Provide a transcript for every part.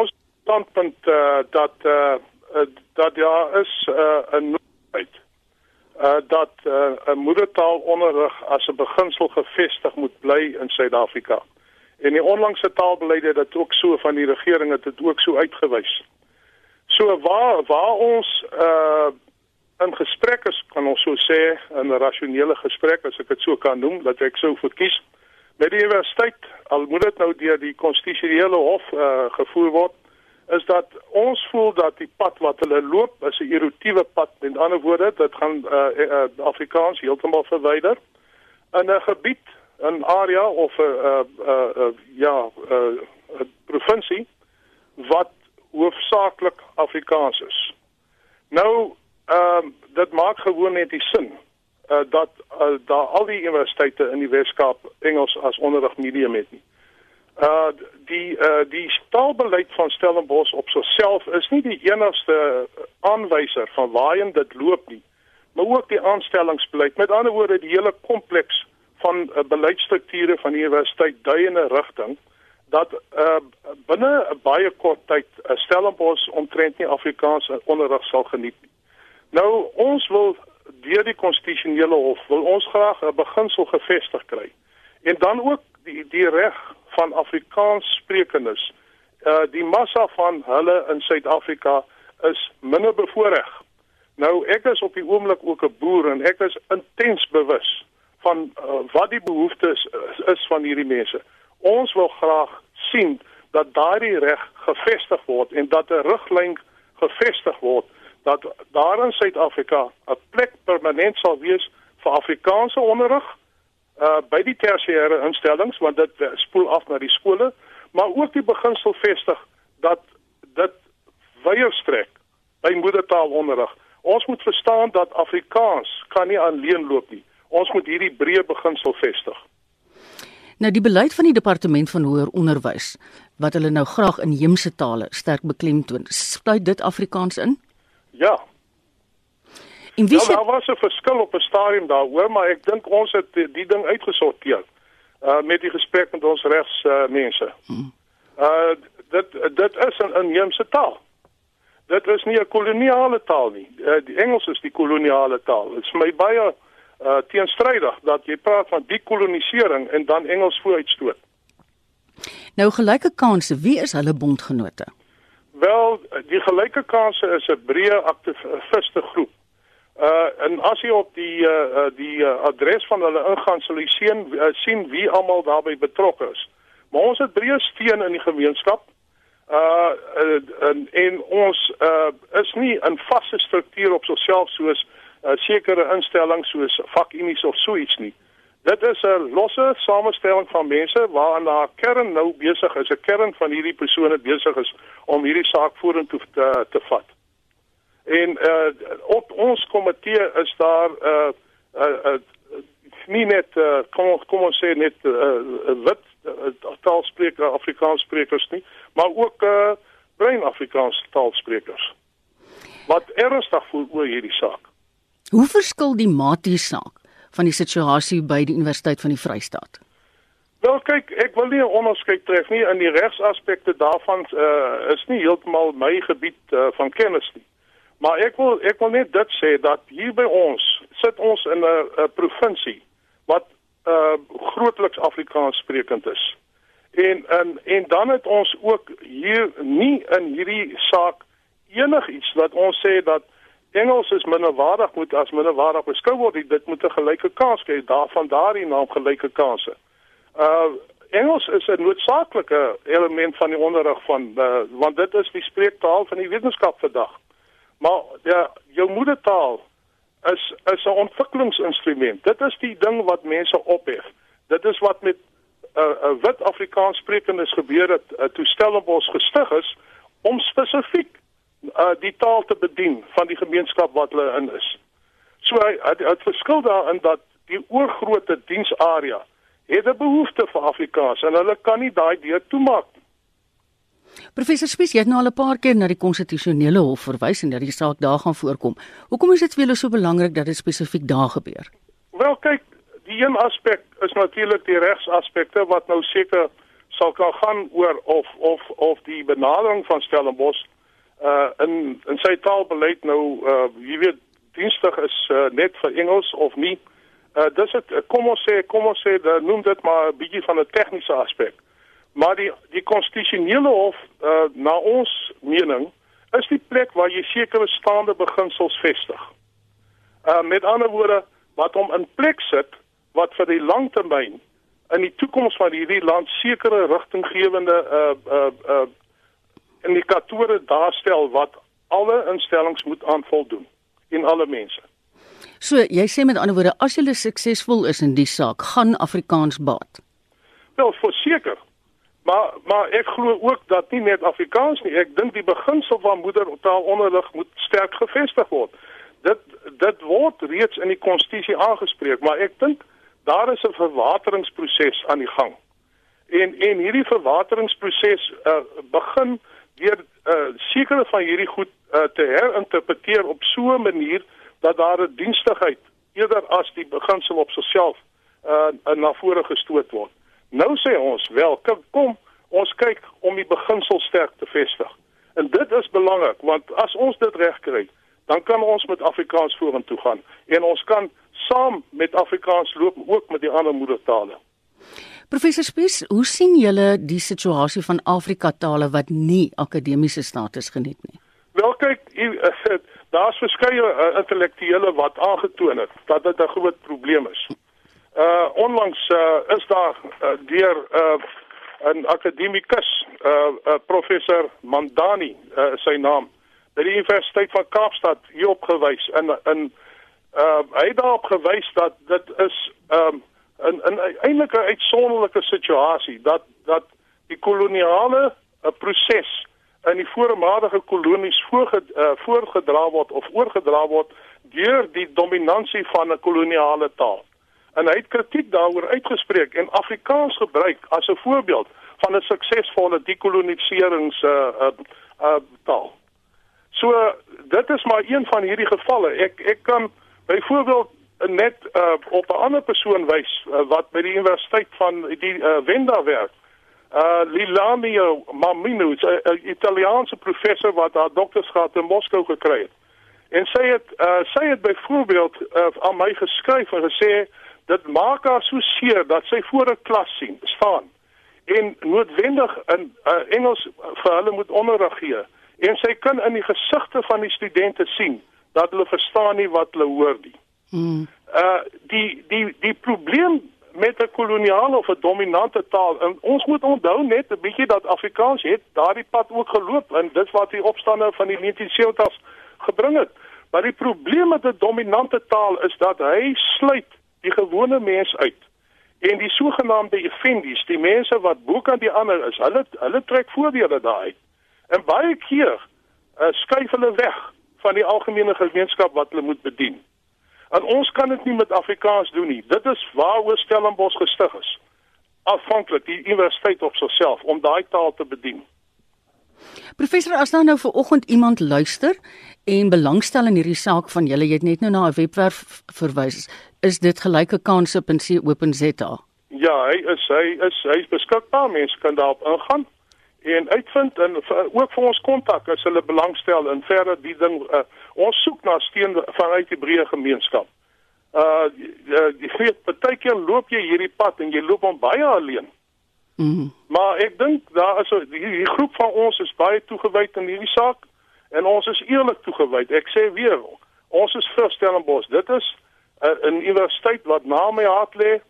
ons standpunt uh, dat uh, dat daar is 'n uh, noodheid uh, dat 'n uh, moedertaalonderrig as 'n beginsel gevestig moet bly in Suid-Afrika. En die onlangse taalbeleide het ook so van die regering het dit ook so uitgewys. So waar waar ons uh in gesprekke kan ons so sê in 'n rasionele gesprek as ek dit so kan noem dat ek sou verkies met die universiteit al moet dit nou deur die konstitusionele hof uh gevoer word is dat ons voel dat die pad wat hulle loop is 'n erotiewe pad. Met ander woorde, dit gaan uh, uh, Afrikaans heeltemal verwyder in 'n gebied, 'n area of 'n uh, uh, uh, ja, 'n uh, provinsie wat hoofsaaklik Afrikaans is. Nou, ehm uh, dit maak gewoon net die sin uh, dat uh, daar al die universiteite in die Weskaap Engels as onderrigmedium het nie. Uh die uh die taalbeleid van Stellenbosch op sigself is nie die enigste aanwyser van waarheen dit loop nie maar ook die aanstellingsbeleid. Met ander woorde die hele kompleks van uh, beleidsstrukture van die universiteit dui in 'n rigting dat uh binne 'n baie kort tyd uh, Stellenbosch omtrent nie Afrikaans onderrig sal geniet nie nou ons wil deur die konstitusionele hof wil ons graag 'n beginsel gevestig kry en dan ook die die reg van Afrikaans sprekendes. Uh die massa van hulle in Suid-Afrika is minder bevoordeel. Nou ek is op die oomblik ook 'n boer en ek is intens bewus van uh, wat die behoeftes is, is van hierdie mense. Ons wil graag sien dat daardie reg gevestig word en dat 'n riglyn gevestig word dat daar in Suid-Afrika 'n plek permanent sal wees vir Afrikaanse onderrig uh by die tersiêre instellings want dit uh, spoel af na die skole maar ook die beginsel vestig dat dit wyeer strek by moedertaalonderrig ons moet verstaan dat Afrikaans kan nie alleen loop nie. Ons moet hierdie breë beginsel vestig. Nou die beleid van die departement van hoër onderwys wat hulle nou graag in heemse tale sterk beklemtoon sluit dit Afrikaans in ja En wie ja, daar was 'n verskil op 'n stadium daaroor, maar ek dink ons het die, die ding uitgesorteer. Uh met die gesprek met ons regs uh, mense. Hmm. Uh dit dit is 'n inheemse taal. Dit is nie 'n koloniale taal nie. Uh, die Engels is die koloniale taal. Dit is my baie uh teenstrydig dat jy praat van dekolonisering en dan Engels vooruitstoot. Nou gelyke kansse, wie is hulle bondgenote? Wel, die gelyke kansse is 'n breë aktiviste groep. Uh en as jy op die uh die uh, adres van hulle ingaan sal jy sien uh, sien wie almal daarbey betrokke is. Maar ons het breë steun in die gemeenskap. Uh en, en ons uh is nie 'n vaste struktuur op sosiaal soos uh, sekere instelling soos vakunies of so iets nie. Dit is 'n losse samestelling van mense waarna haar kern nou besig is, 'n kern van hierdie persone besig is om hierdie saak vorentoe te te vat. En uh op ons komitee is daar uh uh, uh nie net uh, kom kom ons sê net 'n uh, wit uh, taalspreker Afrikaans sprekers nie, maar ook uh bruin Afrikaans taalsprekers. Wat ernstig voel oor hierdie saak. Hoe verskil die matie saak van die situasie by die Universiteit van die Vrystaat? Wel kyk, ek wil nie 'n onderskeid tref nie in die regsaspekte daarvan uh is nie heeltemal my gebied uh, van kennis nie. Maar ek wil ek wil net dit sê dat hier by ons sit ons in 'n provinsie wat uh grootliks Afrikaans sprekend is. En en en dan het ons ook hier nie in hierdie saak enigiets wat ons sê dat Engels is minderwaardig moet as minderwaardig beskou word. Dit moet 'n gelyke kans hê daarvan daardie naam gelyke kansse. Uh Engels is 'n noodsaaklike element van die onderrig van uh, want dit is die spreektaal van die wetenskap vandag. Maar ja, jou moedertaal is is 'n ontwikkelingsinstrument. Dit is die ding wat mense ophef. Dit is wat met 'n uh, uh, wit Afrikaans sprekendes gebeur het uh, toe Stellenbosch gestig is om spesifiek uh, die taal te bedien van die gemeenskap wat hulle in is. So dit het verskil daarin dat die oorgrootste diensarea het 'n behoefte vir Afrikaans en hulle kan nie daai deur toemaak nie. Professor Spies, jy het nou al 'n paar keer na die konstitusionele hof verwys en dat die saak daar gaan voorkom. Hoekom is dit vir julle so belangrik dat dit spesifiek daar gebeur? Wel kyk, die een aspek is natuurlik die regsaspekte wat nou seker sal kan gaan oor of of of die benadering van Stellenbosch uh in in sy taalbeleid nou uh jy weet dienstig is uh, net vir Engels of nie. Uh dis dit kom ons sê kom ons sê dan noem dit maar 'n bietjie van 'n tegniese aspek. Maar die die konstitusionele hof uh na ons mening is die plek waar jy sekere staande beginsels vestig. Uh met ander woorde wat hom in plek sit wat vir die langtermyn in die toekoms van hierdie land sekere rigtinggewende uh uh uh indikatore daarstel wat alle instellings moet aanvoldoen en alle mense. So, jy sê met ander woorde as jy suksesvol is in die saak, gaan Afrikaans baat. Wel, verseker. Maar maar ek glo ook dat nie net Afrikaans nie, ek dink die beginsel van moedertaalonderrig moet sterk gevestig word. Dit dit word reeds in die konstitusie aangespreek, maar ek dink daar is 'n verwateringsproses aan die gang. En en hierdie verwateringsproses uh, begin deur uh, sekere van hierdie goed uh, te herinterpreteer op so 'n manier dat daar 'n dienstigheid eerder as die beginsel op sigself uh, na vore gestoot word. Nou sê ons wel, kom ons kyk om die beginsel sterk te vestig. En dit is belangrik want as ons dit reg kry, dan kan ons met Afrikaans vorentoe gaan en ons kan saam met Afrikaans loop ook met die ander moedertale. Professor Spies, hoe sien julle die situasie van Afrika tale wat nie akademiese status geniet nie? Wel kyk, daar's verskeie uh, intellektuele wat aangetoon het dat dit 'n groot probleem is. Uh onlangs uh, is daar uh, deur uh, 'n akademikus, uh, uh professor Mandani, uh, sy naam, by die Universiteit van Kaapstad hier opgewys in in uh hy het daarop gewys dat dit is um in in eintlik 'n uitsonderlike situasie dat dat die koloniale uh, proses in die voormalige kolonies voorged, uh, voorgedra word of oorgedra word deur die dominansie van 'n koloniale taal. En hy het kritiek daaroor uitgespreek en Afrikaans gebruik as 'n voorbeeld van 'n suksesvolle dekoloniserings uh, uh, uh, taal. So dit is maar een van hierdie gevalle. Ek ek kan byvoorbeeld net uh, op 'n ander persoon wys uh, wat by die universiteit van die uh, Wenda werk. Uh Lilamio Mamino, 'n Italiaanse professor wat haar doktorsgraad in Moskou gekry het. En sy het uh sy het byvoorbeeld uh, aan my geskryf en gesê dit maak haar so seer dat sy voor 'n klas sien staan en noodwendig in uh, Engels vir hulle moet onderrig gee. En sy kan in die gesigte van die studente sien dat hulle verstaan nie wat hulle hoor nie. Hmm. Uh die die die probleem met 'n koloniale of 'n dominante taal. En ons moet onthou net 'n bietjie dat Afrikaans het daardie pad ook geloop en dit wat die opstande van die 1970s gebring het. Maar die probleem met 'n dominante taal is dat hy sluit die gewone mens uit. En die sogenaamde effendies, die mense wat bo kan die ander is, hulle hulle trek voordele daaruit. En baie keer uh, skuif hulle weg van die algemene gemeenskap wat hulle moet bedien. En ons kan dit nie met Afrikaans doen nie. Dit is waaroor Stellenbosch gestig is. Afhanklik die universiteit op sigself om daai taal te bedien. Professor, as nou nou vir oggend iemand luister en belangstel in hierdie saak van julle, jy het net nou na 'n webwerf verwys, is dit gelyke kanse.co.za? Ja, hy is hy is hy is beskikbaar. Mense kan daarop ingaan en uitvind en ook vir ons kontak as hulle belangstel in verder die ding uh, ons soek na steun vanuit die breë gemeenskap. Uh jy weet baie keer loop jy hierdie pad en jy loop hom baie alleen. Mm. Maar ek dink daar is 'n hierdie groep van ons is baie toegewyd aan hierdie saak en ons is eerlik toegewyd. Ek sê weer, ons is vir Stellenbosch. Dit is 'n uh, universiteit wat na my hart lê.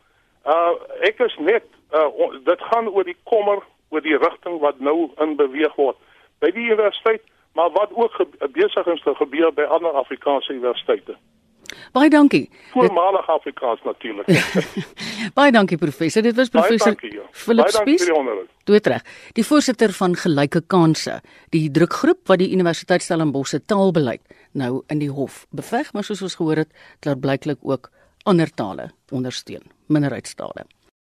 Uh ek is net uh dit gaan oor die kommer oor die rigting wat nou in beweeg word by die universiteit, maar wat ook besig is te gebeur by ander Afrikaanse universiteite. Baie dankie. Voormalig Afrikaans natuurlik. Baie dankie professor. Dit was professor Philip Spies. Doetreg. Die voorsitter van Gelyke Kanse, die drukgroep wat die Universiteit Stellenbosch se taalbeleid nou in die hof beveg, maar soos ons gehoor het, klaar blyklik ook ander tale ondersteun, minderheidstale.